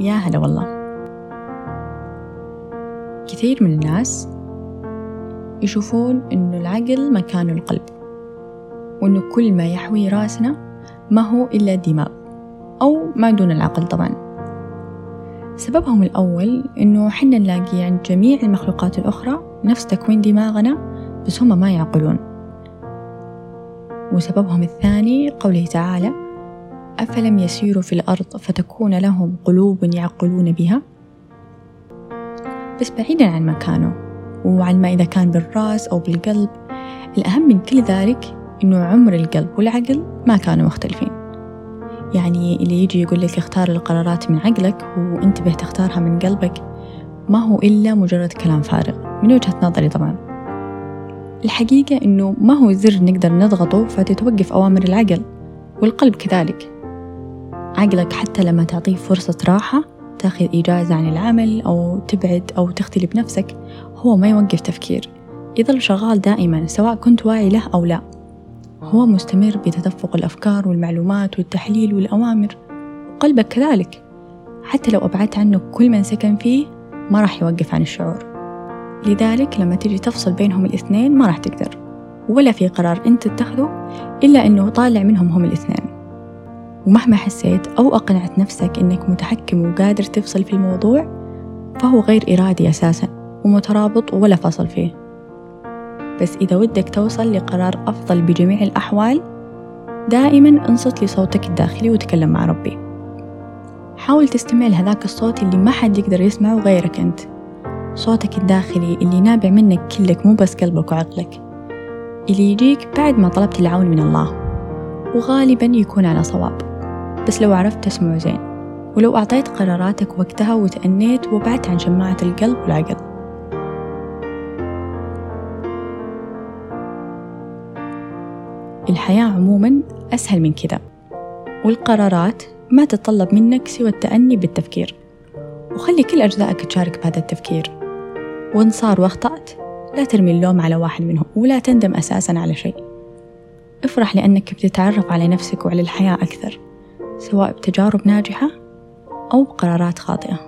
يا هلا والله. كثير من الناس يشوفون إنه العقل مكانه القلب وإنه كل ما يحوي راسنا ما هو إلا الدماغ أو ما دون العقل طبعا. سببهم الأول إنه حنا نلاقي عند جميع المخلوقات الأخرى نفس تكوين دماغنا بس هم ما يعقلون. وسببهم الثاني قوله تعالى أفلم يسيروا في الأرض فتكون لهم قلوب يعقلون بها؟ بس بعيدا عن مكانه وعن ما إذا كان بالرأس أو بالقلب الأهم من كل ذلك إنه عمر القلب والعقل ما كانوا مختلفين. يعني اللي يجي يقول لك اختار القرارات من عقلك وانتبه تختارها من قلبك ما هو إلا مجرد كلام فارغ من وجهة نظري طبعا. الحقيقة إنه ما هو زر نقدر نضغطه فتتوقف أوامر العقل والقلب كذلك. عقلك حتى لما تعطيه فرصة راحة تاخذ إجازة عن العمل أو تبعد أو تختلي بنفسك هو ما يوقف تفكير. يظل شغال دائما سواء كنت واعي له أو لا هو مستمر بتدفق الأفكار والمعلومات والتحليل والأوامر. وقلبك كذلك. حتى لو أبعدت عنه كل من سكن فيه ما راح يوقف عن الشعور. لذلك لما تجي تفصل بينهم الاثنين ما راح تقدر. ولا في قرار أنت تتخذه إلا أنه طالع منهم هم الاثنين. ومهما حسيت أو أقنعت نفسك أنك متحكم وقادر تفصل في الموضوع فهو غير إرادي أساسا ومترابط ولا فصل فيه. بس إذا ودك توصل لقرار أفضل بجميع الأحوال دائما انصت لصوتك الداخلي وتكلم مع ربي. حاول تستمع لهذاك الصوت اللي ما حد يقدر يسمعه غيرك أنت. صوتك الداخلي اللي نابع منك كلك مو بس قلبك وعقلك. اللي يجيك بعد ما طلبت العون من الله. وغالبا يكون على صواب. بس لو عرفت تسمعه زين. ولو أعطيت قراراتك وقتها وتأنيت وبعدت عن شماعة القلب والعقل. الحياة عموما أسهل من كذا والقرارات ما تتطلب منك سوى التأني بالتفكير. وخلي كل أجزائك تشارك بهذا التفكير. وإن صار وأخطأت لا ترمي اللوم على واحد منهم ولا تندم أساسا على شيء. افرح لأنك بتتعرف على نفسك وعلى الحياة أكثر. سواء بتجارب ناجحة أو بقرارات خاطئة.